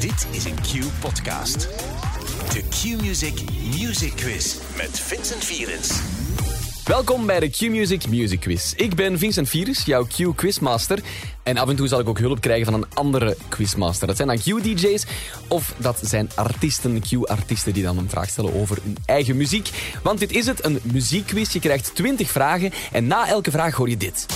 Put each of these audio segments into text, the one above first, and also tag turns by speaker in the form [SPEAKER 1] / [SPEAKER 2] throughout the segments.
[SPEAKER 1] Dit is een Q-podcast. De Q-Music Music Quiz met Vincent Vierens.
[SPEAKER 2] Welkom bij de Q-Music Music Quiz. Ik ben Vincent Virus, jouw Q-quizmaster. En af en toe zal ik ook hulp krijgen van een andere quizmaster. Dat zijn dan Q-DJ's of dat zijn artiesten, Q-artiesten die dan een vraag stellen over hun eigen muziek. Want dit is het, een muziekquiz. Je krijgt 20 vragen en na elke vraag hoor je dit.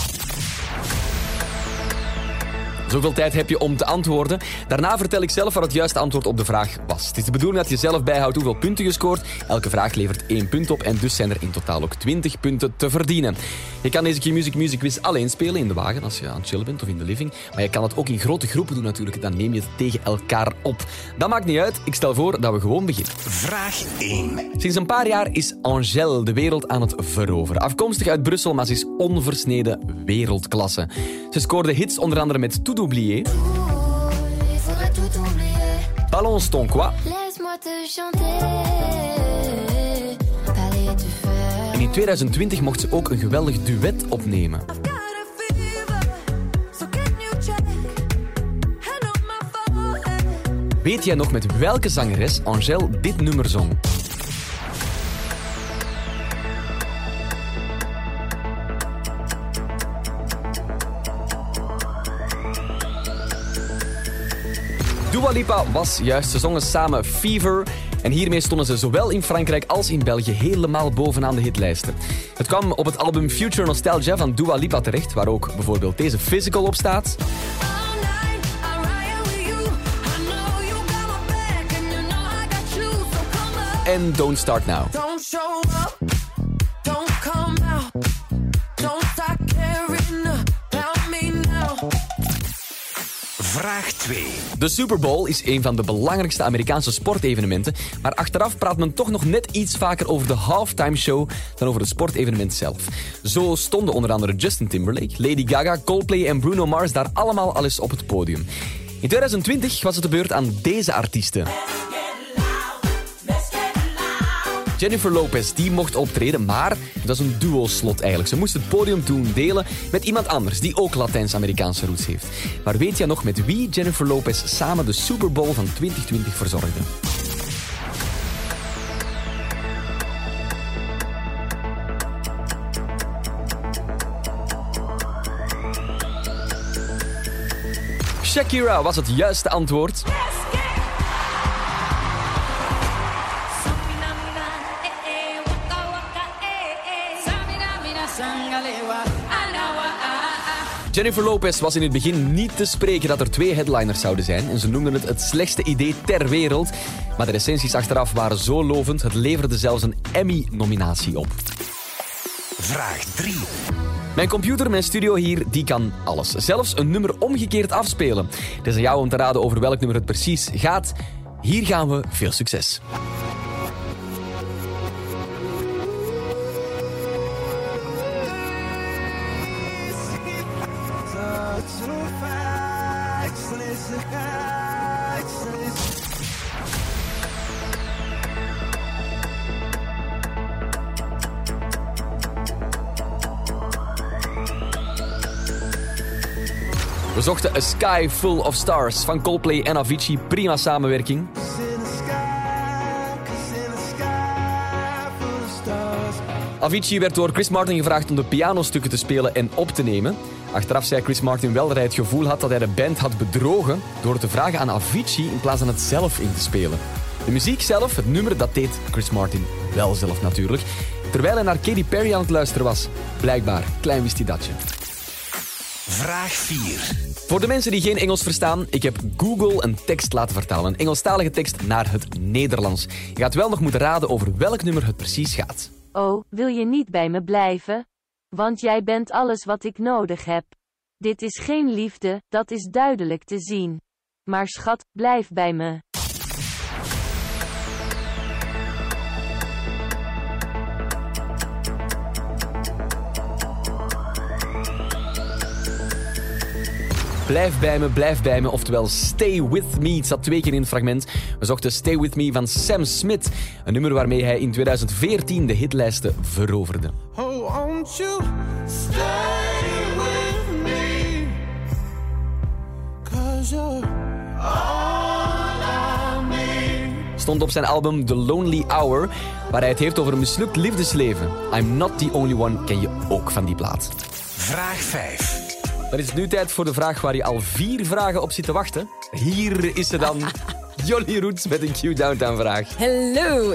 [SPEAKER 2] Zoveel tijd heb je om te antwoorden. Daarna vertel ik zelf wat het juiste antwoord op de vraag was. Het is de bedoeling dat je zelf bijhoudt hoeveel punten je scoort. Elke vraag levert één punt op en dus zijn er in totaal ook 20 punten te verdienen. Je kan deze Q-Music Music Quiz alleen spelen in de wagen als je aan het chillen bent of in de living. Maar je kan het ook in grote groepen doen natuurlijk. Dan neem je het tegen elkaar op. Dat maakt niet uit. Ik stel voor dat we gewoon beginnen.
[SPEAKER 1] Vraag 1.
[SPEAKER 2] Sinds een paar jaar is Angèle de wereld aan het veroveren. Afkomstig uit Brussel, maar ze is onversneden wereldklasse. Ze scoorde hits onder andere met Tout oublier. Balance ton quoi
[SPEAKER 3] Laisse-moi te chanter.
[SPEAKER 2] En in 2020 mocht ze ook een geweldig duet opnemen. Weet jij nog met welke zangeres Angèle dit nummer zong? Lipa was juist, ze zongen samen Fever. En hiermee stonden ze zowel in Frankrijk als in België helemaal bovenaan de hitlijsten. Het kwam op het album Future Nostalgia van Dua Lipa terecht, waar ook bijvoorbeeld deze Physical op staat. En Don't Start Now.
[SPEAKER 4] Don't show up,
[SPEAKER 1] Vraag 2.
[SPEAKER 2] De Super Bowl is een van de belangrijkste Amerikaanse sportevenementen, maar achteraf praat men toch nog net iets vaker over de halftime show dan over het sportevenement zelf. Zo stonden onder andere Justin Timberlake, Lady Gaga, Coldplay en Bruno Mars daar allemaal al eens op het podium. In 2020 was het de beurt aan deze artiesten. Jennifer Lopez die mocht optreden, maar het was een duo-slot eigenlijk. Ze moest het podium toen delen met iemand anders die ook Latijns-Amerikaanse roots heeft. Maar weet jij nog met wie Jennifer Lopez samen de Super Bowl van 2020 verzorgde? Shakira was het juiste antwoord. Jennifer Lopez was in het begin niet te spreken dat er twee headliners zouden zijn en ze noemden het het slechtste idee ter wereld. Maar de recensies achteraf waren zo lovend, het leverde zelfs een Emmy-nominatie op.
[SPEAKER 1] Vraag 3.
[SPEAKER 2] Mijn computer, mijn studio hier, die kan alles. Zelfs een nummer omgekeerd afspelen. Het is aan jou om te raden over welk nummer het precies gaat. Hier gaan we. Veel succes. Zochten A Sky Full of Stars van Coldplay en Avicii. Prima samenwerking. Avicii werd door Chris Martin gevraagd om de pianostukken te spelen en op te nemen. Achteraf zei Chris Martin wel dat hij het gevoel had dat hij de band had bedrogen door te vragen aan Avicii in plaats van het zelf in te spelen. De muziek zelf, het nummer, dat deed Chris Martin wel zelf natuurlijk. Terwijl hij naar Katy Perry aan het luisteren was. Blijkbaar, klein wist hij datje.
[SPEAKER 1] Vraag 4.
[SPEAKER 2] Voor de mensen die geen Engels verstaan, ik heb Google een tekst laten vertalen. Een Engelstalige tekst naar het Nederlands. Je gaat wel nog moeten raden over welk nummer het precies gaat.
[SPEAKER 5] Oh, wil je niet bij me blijven? Want jij bent alles wat ik nodig heb. Dit is geen liefde, dat is duidelijk te zien. Maar schat, blijf bij me.
[SPEAKER 2] Blijf bij me, blijf bij me, oftewel Stay With Me. Het zat twee keer in het fragment. We zochten Stay With Me van Sam Smith. Een nummer waarmee hij in 2014 de hitlijsten veroverde.
[SPEAKER 6] Oh, won't you stay with me? Cause you're all
[SPEAKER 2] stond op zijn album The Lonely Hour, waar hij het heeft over een mislukt liefdesleven. I'm Not The Only One ken je ook van die plaat.
[SPEAKER 1] Vraag 5.
[SPEAKER 2] Dan is het nu tijd voor de vraag waar je al vier vragen op zit te wachten. Hier is ze dan. Jolly Roots met een Q-Downtown-vraag.
[SPEAKER 7] Hallo.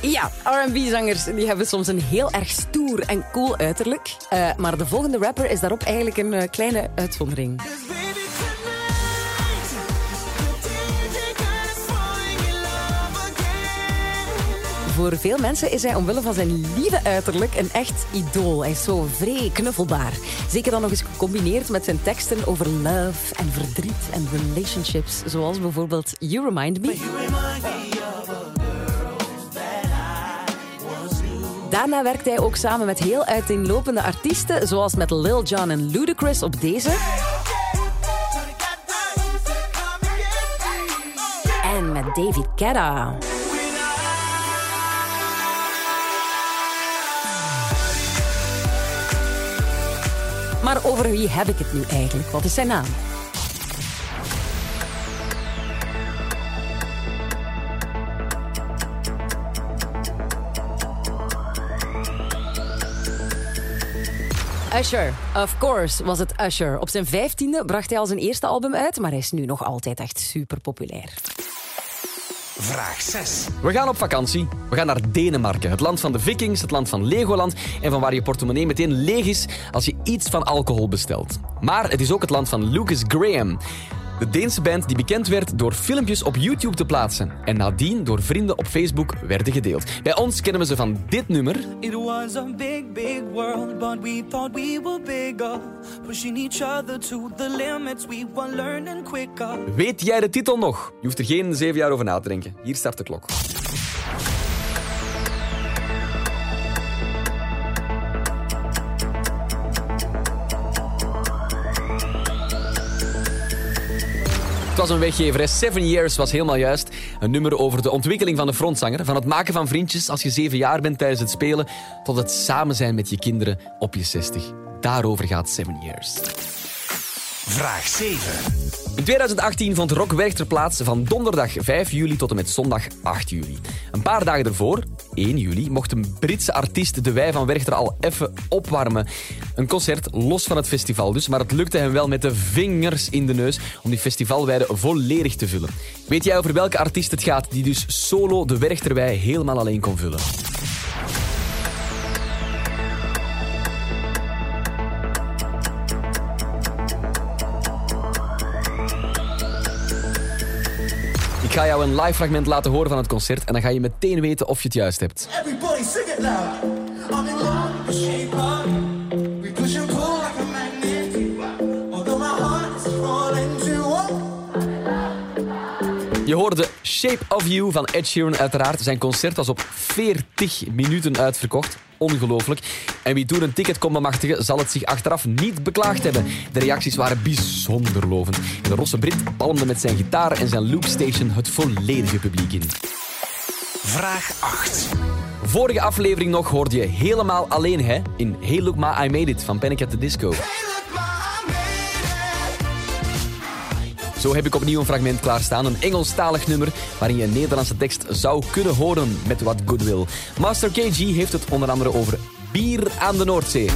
[SPEAKER 7] Ja, R&B-zangers die hebben soms een heel erg stoer en cool uiterlijk. Eh, maar de volgende rapper is daarop eigenlijk een eh, kleine uitzondering. Voor veel mensen is hij omwille van zijn lieve uiterlijk een echt idool. Hij is zo vrij knuffelbaar. Zeker dan nog eens gecombineerd met zijn teksten over love en verdriet en relationships. Zoals bijvoorbeeld You Remind Me. Daarna werkt hij ook samen met heel uiteenlopende artiesten, zoals met Lil Jon en Ludacris op deze. En met David Guetta. Maar over wie heb ik het nu eigenlijk? Wat is zijn naam? Usher, of course was het Usher. Op zijn vijftiende bracht hij al zijn eerste album uit, maar hij is nu nog altijd echt super populair.
[SPEAKER 1] Vraag 6.
[SPEAKER 2] We gaan op vakantie. We gaan naar Denemarken. Het land van de vikings, het land van Legoland en van waar je portemonnee meteen leeg is als je iets van alcohol bestelt. Maar het is ook het land van Lucas Graham. De Deense band die bekend werd door filmpjes op YouTube te plaatsen en nadien door vrienden op Facebook werden gedeeld. Bij ons kennen we ze van dit nummer.
[SPEAKER 4] It was a big, big world, but we thought we were bigger. Pushing each other to the limits, we were learning quicker.
[SPEAKER 2] Weet jij de titel nog? Je hoeft er geen zeven jaar over na te denken. Hier start de klok. Was een weggever. Seven Years was helemaal juist. Een nummer over de ontwikkeling van de frontzanger. Van het maken van vriendjes als je zeven jaar bent tijdens het spelen... tot het samen zijn met je kinderen op je zestig. Daarover gaat Seven Years.
[SPEAKER 1] Vraag 7.
[SPEAKER 2] In 2018 vond Rock Werchter plaats van donderdag 5 juli tot en met zondag 8 juli. Een paar dagen ervoor, 1 juli, mocht een Britse artiest de Wij van Werchter al even opwarmen. Een concert los van het festival dus, maar het lukte hem wel met de vingers in de neus om die festivalweide volledig te vullen. Weet jij over welke artiest het gaat die dus solo de Werchterwei helemaal alleen kon vullen? Ga jou een live fragment laten horen van het concert en dan ga je meteen weten of je het juist hebt.
[SPEAKER 4] Everybody sing it
[SPEAKER 2] Je hoorde Shape of You van Ed Sheeran uiteraard. Zijn concert was op 40 minuten uitverkocht. Ongelooflijk. En wie toen een ticket kon bemachtigen, zal het zich achteraf niet beklaagd hebben. De reacties waren bijzonder lovend. En de Rosse Brit palmde met zijn gitaar en zijn loopstation het volledige publiek in.
[SPEAKER 1] Vraag 8.
[SPEAKER 2] Vorige aflevering nog hoorde je helemaal alleen hè in Hey Look Ma I Made It van Panic at the Disco. Zo heb ik opnieuw een fragment klaarstaan, een Engelstalig nummer waarin je een Nederlandse tekst zou kunnen horen met wat goodwill. Master KG heeft het onder andere over bier aan de Noordzee.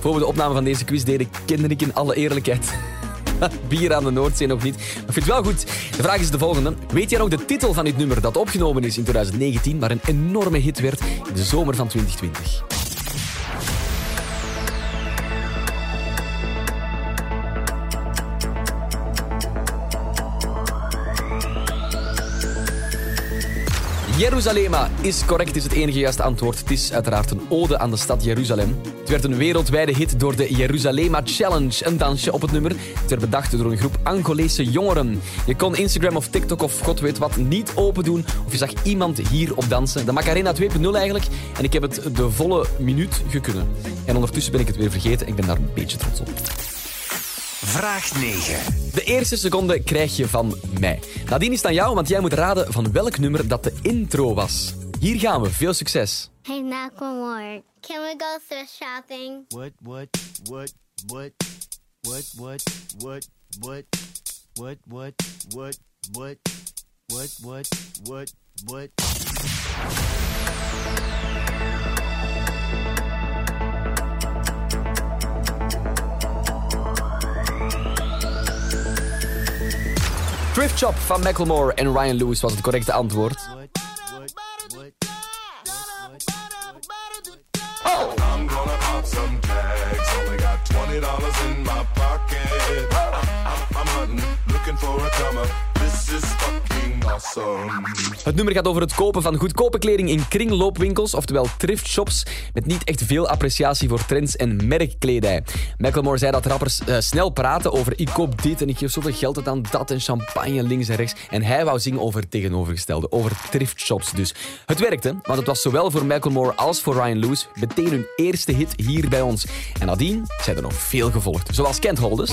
[SPEAKER 2] Voor de opname van deze quiz deden, kende ik in alle eerlijkheid bier aan de Noordzee nog niet. Maar ik vind het wel goed. De vraag is de volgende. Weet jij nog de titel van dit nummer dat opgenomen is in 2019, maar een enorme hit werd in de zomer van 2020? Jerusalema is correct, is het enige juiste antwoord. Het is uiteraard een ode aan de stad Jeruzalem. Het werd een wereldwijde hit door de Jerusalema Challenge, een dansje op het nummer. Het werd bedacht door een groep Angolese jongeren. Je kon Instagram of TikTok of god weet wat niet open doen, of je zag iemand hier op dansen. De Macarena 2.0 eigenlijk. En ik heb het de volle minuut gekunnen. En ondertussen ben ik het weer vergeten. Ik ben daar een beetje trots op.
[SPEAKER 1] Vraag 9.
[SPEAKER 2] De eerste seconde krijg je van mij. Nadien is het aan jou, want jij moet raden van welk nummer dat de intro was. Hier gaan we, veel succes.
[SPEAKER 8] Hey, Macklemore, can we go thrift shopping?
[SPEAKER 9] What, what, what, what, what, what, what, what, what, what, what, what, what, what, what, what.
[SPEAKER 2] Thrift Shop van Macklemore en Ryan Lewis was het correcte antwoord.
[SPEAKER 10] I'm
[SPEAKER 2] Het nummer gaat over het kopen van goedkope kleding in kringloopwinkels, oftewel thrift shops, met niet echt veel appreciatie voor trends en merkkledij. Macklemore zei dat rappers eh, snel praten over ik koop dit en ik geef zoveel geld uit aan dat en champagne links en rechts. En hij wou zingen over het tegenovergestelde, over thrift shops dus. Het werkte, want het was zowel voor Macklemore als voor Ryan Lewis meteen hun eerste hit hier bij ons. En nadien zijn er nog veel gevolgd, zoals Kent Holders.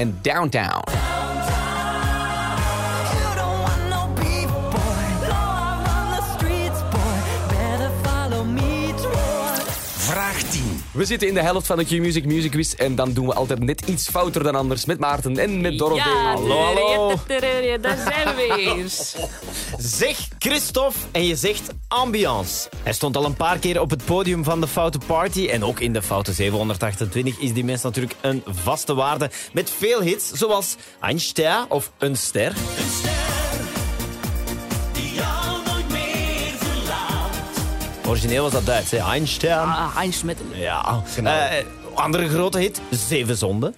[SPEAKER 6] and
[SPEAKER 2] downtown. We zitten in de helft van de Q-Music Music Quiz en dan doen we altijd net iets fouter dan anders met Maarten en met Dorothee.
[SPEAKER 11] Ja,
[SPEAKER 2] hallo, hallo.
[SPEAKER 11] Daar zijn we weer.
[SPEAKER 9] Zeg Christophe en je zegt ambiance. Hij stond al een paar keer op het podium van de Foute Party. En ook in de Foute 728 is die mens natuurlijk een vaste waarde. Met veel hits, zoals Ein Ster of Een Ster. Origineel was dat Duits, hè? Ein Ster.
[SPEAKER 11] Ah, Heinz met een...
[SPEAKER 9] Ja, Eh, andere grote hit, Zeven Zonden.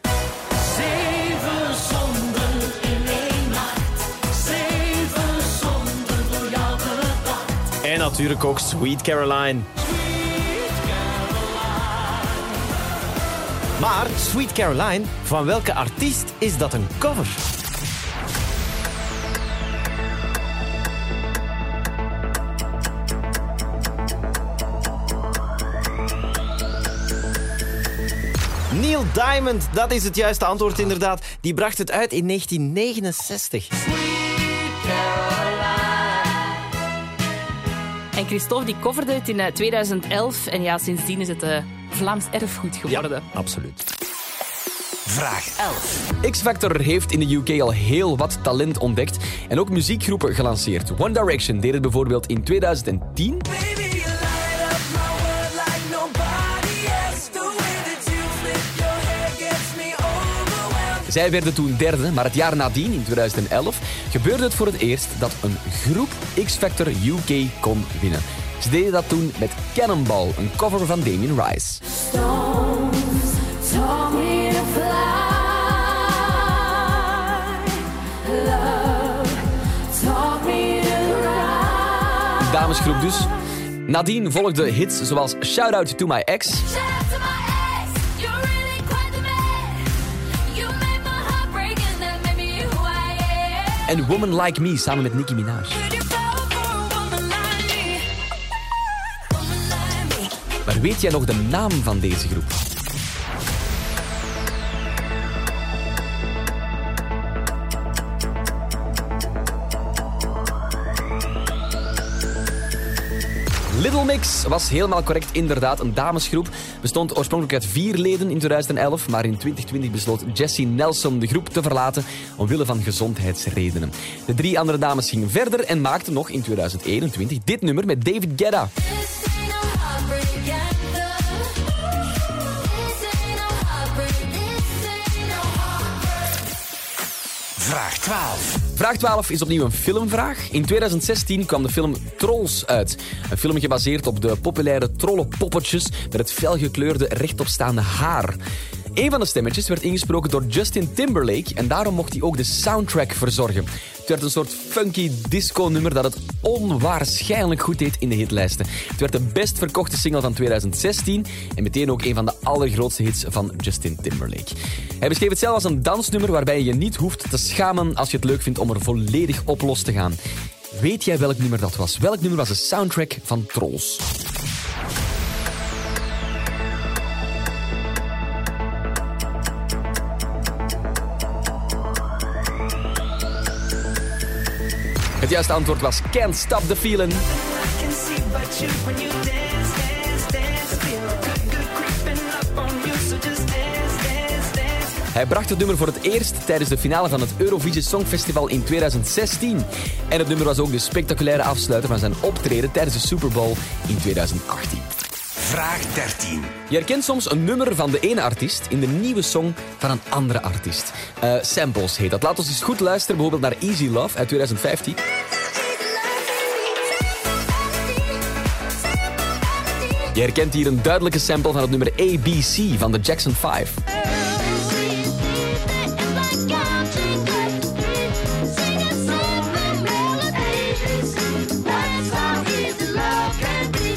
[SPEAKER 6] Zeven zonden in één nacht. Zeven zonden jou gedacht.
[SPEAKER 9] En natuurlijk ook Sweet Caroline. Maar Sweet Caroline, van welke artiest is dat een cover? Neil Diamond, dat is het juiste antwoord inderdaad. Die bracht het uit in 1969.
[SPEAKER 11] En Christophe die coverde het in eh, 2011. En ja, sindsdien is het eh, Vlaams erfgoed geworden.
[SPEAKER 9] absoluut.
[SPEAKER 1] Vraag 11.
[SPEAKER 2] X-Factor heeft in de UK al heel wat talent ontdekt en ook muziekgroepen gelanceerd. One Direction deed het bijvoorbeeld in 2010.
[SPEAKER 4] Baby,
[SPEAKER 2] Zij werden toen derde, maar het jaar nadien, in 2011, gebeurde het voor het eerst dat een groep X-Factor UK kon winnen. Ze deden dat toen met Cannonball, een cover van Damien Rice. Damesgroep dus. Nadien volgden hits zoals Shout Out To My Ex en Woman Like Me samen met Nicki Minaj. Maar weet jij nog de naam van deze groep? Mix was helemaal correct inderdaad een damesgroep. Bestond oorspronkelijk uit vier leden in 2011, maar in 2020 besloot Jessie Nelson de groep te verlaten omwille van gezondheidsredenen. De drie andere dames gingen verder en maakten nog in 2021 dit nummer met David Guetta.
[SPEAKER 1] Vraag 12.
[SPEAKER 2] Vraag 12 is opnieuw een filmvraag. In 2016 kwam de film Trolls uit. Een film gebaseerd op de populaire trollenpoppetjes met het felgekleurde rechtopstaande haar. Een van de stemmetjes werd ingesproken door Justin Timberlake en daarom mocht hij ook de soundtrack verzorgen. Het werd een soort funky disco-nummer dat het onwaarschijnlijk goed deed in de hitlijsten. Het werd de best verkochte single van 2016 en meteen ook een van de allergrootste hits van Justin Timberlake. Hij beschreef het zelf als een dansnummer waarbij je niet hoeft te schamen als je het leuk vindt om er volledig op los te gaan. Weet jij welk nummer dat was? Welk nummer was de soundtrack van Trolls? Het juiste antwoord was Can't Stop the Feeling. Hij bracht het nummer voor het eerst tijdens de finale van het Eurovisie Songfestival in 2016. En het nummer was ook de spectaculaire afsluiter van zijn optreden tijdens de Super Bowl in 2018.
[SPEAKER 1] Vraag 13.
[SPEAKER 2] Je herkent soms een nummer van de ene artiest in de nieuwe song van een andere artiest. Eh, samples heet dat. Laat ons eens goed luisteren bijvoorbeeld naar Easy Love uit 2015. Je herkent hier een duidelijke sample van het nummer ABC van de Jackson 5.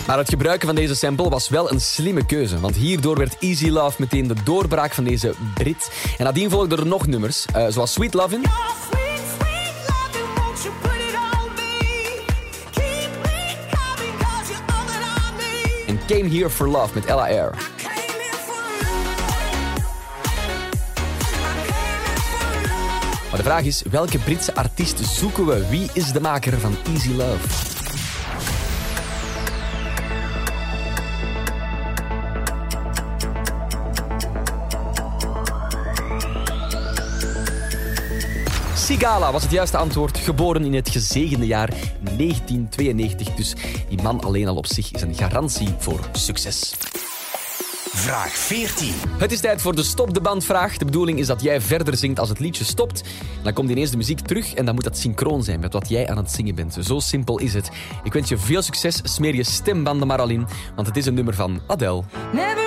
[SPEAKER 2] Maar het gebruiken van deze sample was wel een slimme keuze, want hierdoor werd Easy Love meteen de doorbraak van deze Brit. En nadien volgden er nog nummers, eh, zoals Sweet Lovin', en Came Here for Love met Ella Air. Maar de vraag is, welke Britse artiest zoeken we? Wie is de maker van Easy Love? Sigala was het juiste antwoord. Geboren in het gezegende jaar 1992. Dus die man alleen al op zich is een garantie voor succes.
[SPEAKER 1] Vraag 14.
[SPEAKER 2] Het is tijd voor de stop de bandvraag. De bedoeling is dat jij verder zingt als het liedje stopt. Dan komt ineens de muziek terug en dan moet dat synchroon zijn met wat jij aan het zingen bent. Zo simpel is het. Ik wens je veel succes. Smeer je stembanden maar al in, want het is een nummer van Adele.
[SPEAKER 4] Never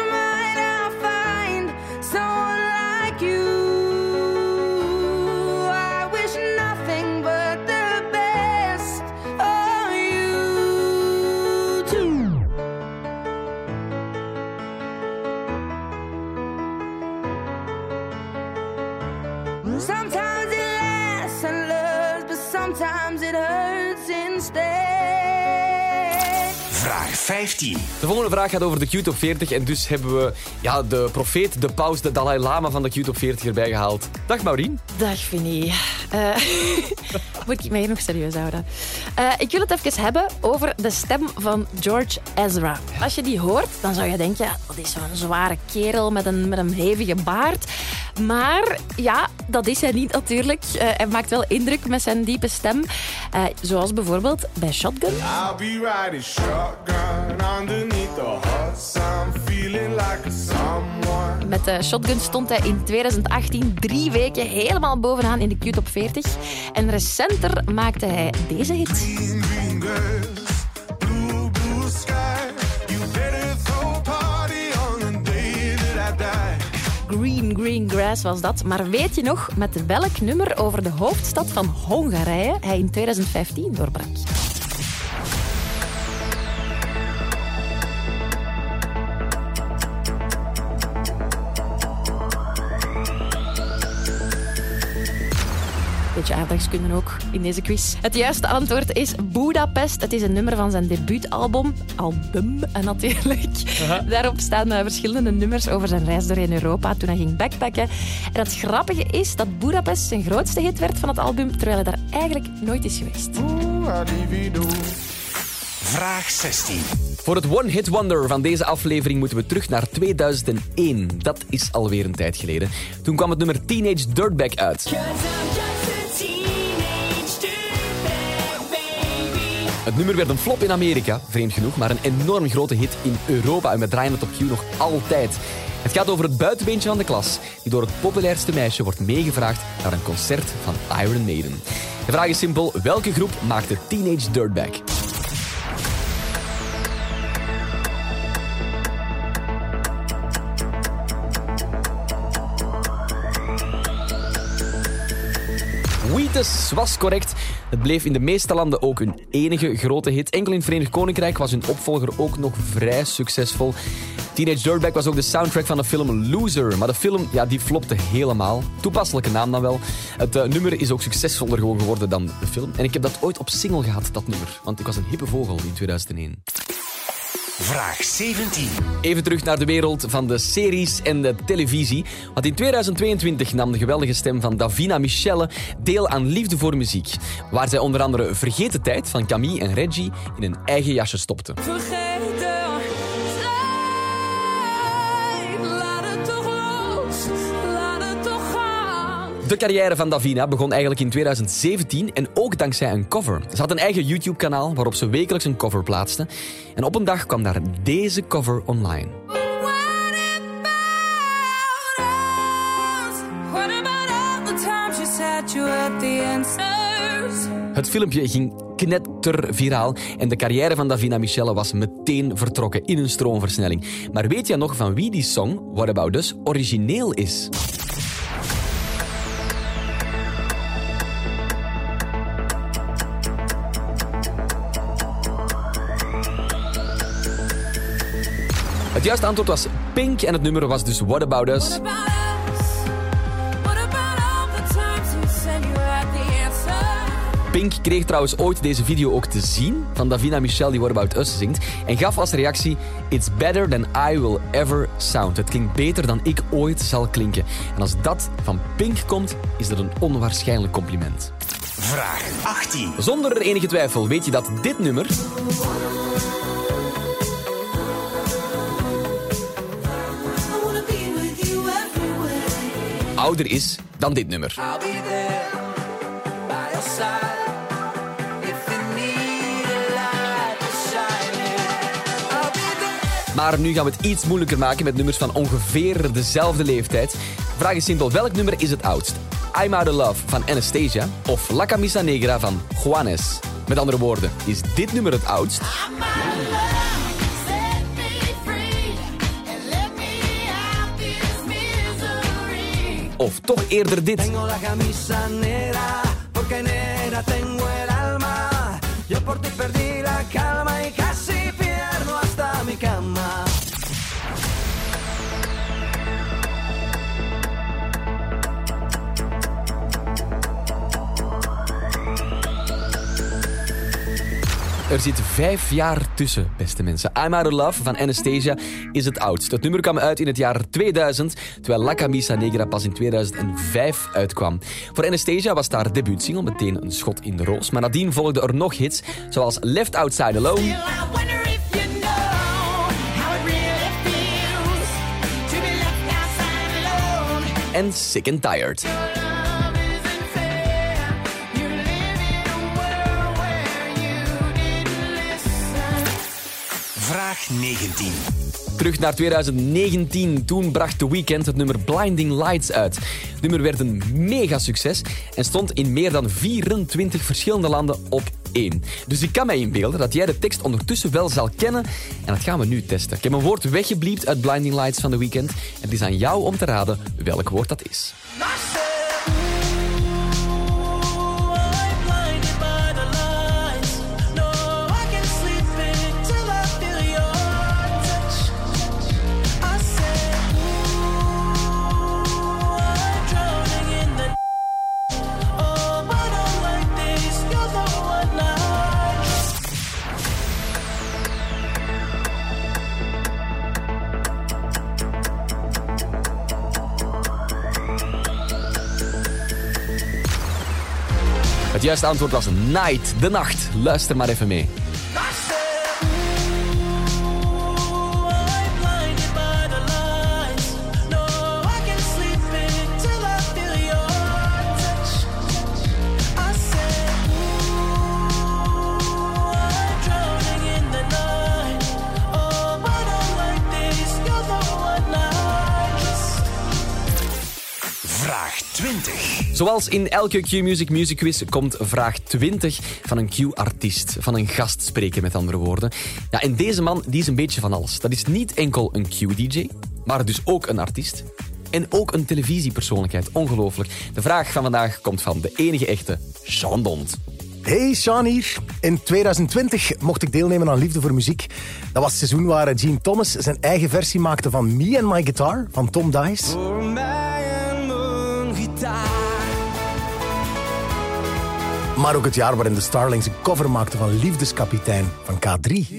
[SPEAKER 2] De volgende vraag gaat over de Q-top 40 en dus hebben we ja, de profeet, de paus, de Dalai Lama van de Q-top 40 erbij gehaald. Dag Maureen.
[SPEAKER 12] Dag, Vinnie. Eh, moet ik mij hier nog serieus houden? Eh, ik wil het even hebben over de stem van George Ezra. Als je die hoort, dan zou je denken... Ja, dat is zo'n zware kerel met een, met een hevige baard. Maar ja, dat is hij niet natuurlijk. Eh, hij maakt wel indruk met zijn diepe stem. Eh, zoals bijvoorbeeld bij Shotgun.
[SPEAKER 10] I'll be riding shotgun
[SPEAKER 12] Met de Shotgun stond hij in 2018 drie weken helemaal bovenaan in de Q-top 40. En recenter maakte hij deze hit.
[SPEAKER 10] Green Green Grass
[SPEAKER 12] was dat. Maar weet je nog met welk nummer over de hoofdstad van Hongarije hij in 2015 doorbrak? Beetje aardrijkskunde ook in deze quiz. Het juiste antwoord is Budapest. Het is een nummer van zijn debuutalbum. Album natuurlijk. Daarop staan eh, verschillende nummers over zijn reis doorheen Europa toen hij ging backpacken. En het grappige is dat Budapest zijn grootste hit werd van het album, terwijl hij daar eigenlijk nooit is geweest.
[SPEAKER 1] Vraag 16.
[SPEAKER 2] Voor het One Hit Wonder van deze aflevering moeten we terug naar 2001. Dat is alweer een tijd geleden. Toen kwam het nummer Teenage Dirtbag uit. Het nummer werd een flop in Amerika, vreemd genoeg, maar een enorm grote hit in Europa en we draaien het op Q nog altijd. Het gaat over het buitenbeentje van de klas, die door het populairste meisje wordt meegevraagd naar een concert van Iron Maiden. De vraag is simpel, welke groep maakte Teenage Dirtbag? Wheatus was correct. Het bleef in de meeste landen ook hun enige grote hit. Enkel in het Verenigd Koninkrijk was hun opvolger ook nog vrij succesvol. Teenage Dirtbag was ook de soundtrack van de film Loser. Maar de film ja, die flopte helemaal. Toepasselijke naam dan wel. Het eh, nummer is ook succesvoller geworden dan de film. En ik heb dat ooit op single gehad, dat nummer. Want ik was een hippe vogel in 2001.
[SPEAKER 1] Vraag 17.
[SPEAKER 2] Even terug naar de wereld van de series en de televisie. Want in 2022 nam de geweldige stem van Davina Michelle deel aan Liefde voor Muziek. Waar zij onder andere Vergeten Tijd van Camille en Reggie in een eigen jasje stopte.
[SPEAKER 4] Vergeet De
[SPEAKER 2] carrière van Davina begon eigenlijk in 2017 en ook dankzij een cover. Ze had een eigen YouTube-kanaal waarop ze wekelijks een cover plaatste. En op een dag kwam daar deze cover online. Het filmpje ging knetterviraal en de carrière van Davina Michelle was meteen vertrokken in een stroomversnelling. Maar weet je nog van wie die song, What About Us, origineel is? Het juiste antwoord was Pink en het nummer was dus What About Us.
[SPEAKER 4] What about all the times you said you had the answer?
[SPEAKER 2] Pink kreeg trouwens ooit deze video ook te zien van Davina Michelle die What About Us zingt en gaf als reactie It's better than I will ever sound. Het klinkt beter dan ik ooit zal klinken. En als dat van Pink komt, is dat een onwaarschijnlijk compliment.
[SPEAKER 1] Vraag 18.
[SPEAKER 2] Zonder enige twijfel weet je dat dit nummer ouder is dan dit nummer. Maar nu gaan we het iets moeilijker maken met nummers van ongeveer dezelfde leeftijd. Vraag is simpel, welk nummer is het oudst? I'm Out of Love van Anastasia of La Camisa Negra van Juanes? Met andere woorden, is dit nummer het oudst? Of toch eerder dit?
[SPEAKER 6] Tengo la
[SPEAKER 2] Er zit vijf jaar tussen, beste mensen. I'm Out of Love van Anastasia is het oudst. Het nummer kwam uit in het jaar 2000, terwijl La Camisa Negra pas in 2005 uitkwam. Voor Anastasia was haar debuutsingle meteen een schot in de roos. Maar nadien volgden er nog hits, zoals Outside Alone
[SPEAKER 3] left outside alone.
[SPEAKER 2] en Sick and Tired.
[SPEAKER 1] Vraag 19.
[SPEAKER 2] Terug naar 2019. Toen bracht The Weeknd het nummer Blinding Lights uit. Het nummer werd een mega succes en stond in meer dan 24 verschillende landen op één. Dus ik kan mij inbeelden dat jij de tekst ondertussen wel zal kennen en dat gaan we nu testen. Ik heb een woord weggebliept uit Blinding Lights van The Weeknd en het is aan jou om te raden welk woord dat is. Juiste antwoord was Night, de nacht. Luister maar even mee.
[SPEAKER 1] Vraag 20.
[SPEAKER 2] Zoals in elke Q-Music Music Quiz komt vraag 20 van een Q-artiest. Van een gastspreker, met andere woorden. Ja, en deze man die is een beetje van alles. Dat is niet enkel een Q-DJ, maar dus ook een artiest. En ook een televisiepersoonlijkheid. Ongelooflijk. De vraag van vandaag komt van de enige echte Sean Dont.
[SPEAKER 13] Hey, Sean hier. In 2020 mocht ik deelnemen aan Liefde voor Muziek. Dat was het seizoen waar Gene Thomas zijn eigen versie maakte van Me and My Guitar van Tom Dice. Maar ook het jaar waarin de Starlings een cover maakte van Liefdeskapitein van K3.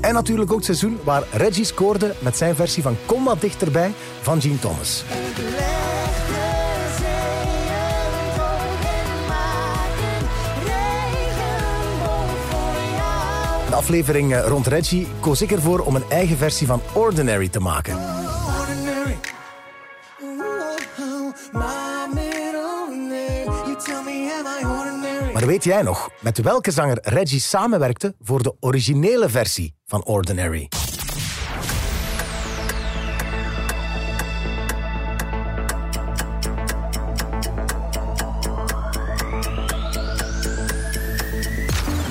[SPEAKER 13] En natuurlijk ook het seizoen waar Reggie scoorde met zijn versie van Kom wat dichterbij van Gene Thomas. Aflevering eh, rond Reggie koos ik ervoor om een eigen versie van Ordinary te maken.
[SPEAKER 4] Ordinary?
[SPEAKER 13] Maar weet jij nog met welke zanger Reggie samenwerkte voor de originele versie van Ordinary?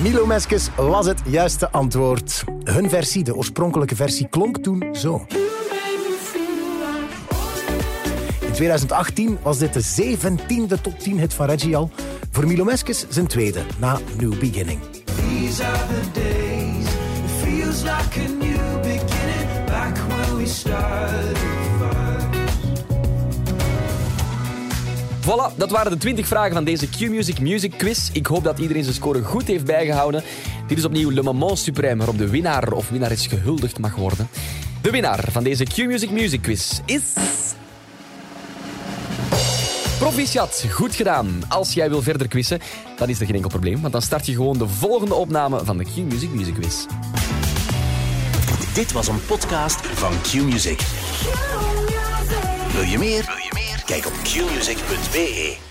[SPEAKER 13] Milo Meskes was het juiste antwoord. Hun versie, de oorspronkelijke versie, klonk toen zo. In 2018 was dit de 17e top 10 hit van Reggie al. Voor Milo Meskes zijn tweede, na New Beginning.
[SPEAKER 4] These are the days. It feels like a new beginning. Back we.
[SPEAKER 2] Voilà, dat waren de 20 vragen van deze Q-Music Music Quiz. Ik hoop dat iedereen zijn score goed heeft bijgehouden. Dit is opnieuw Le Moment Suprême, waarop de winnaar of winnares gehuldigd mag worden. De winnaar van deze Q-Music Music Quiz is... Proficiat, goed gedaan. Als jij wil verder quizzen, dan is er geen enkel probleem, want dan start je gewoon de volgende opname van de Q-Music Music Quiz.
[SPEAKER 1] Dit was een podcast van Q-Music. Wil je meer? Wil je meer? Kijk op qmusic.be.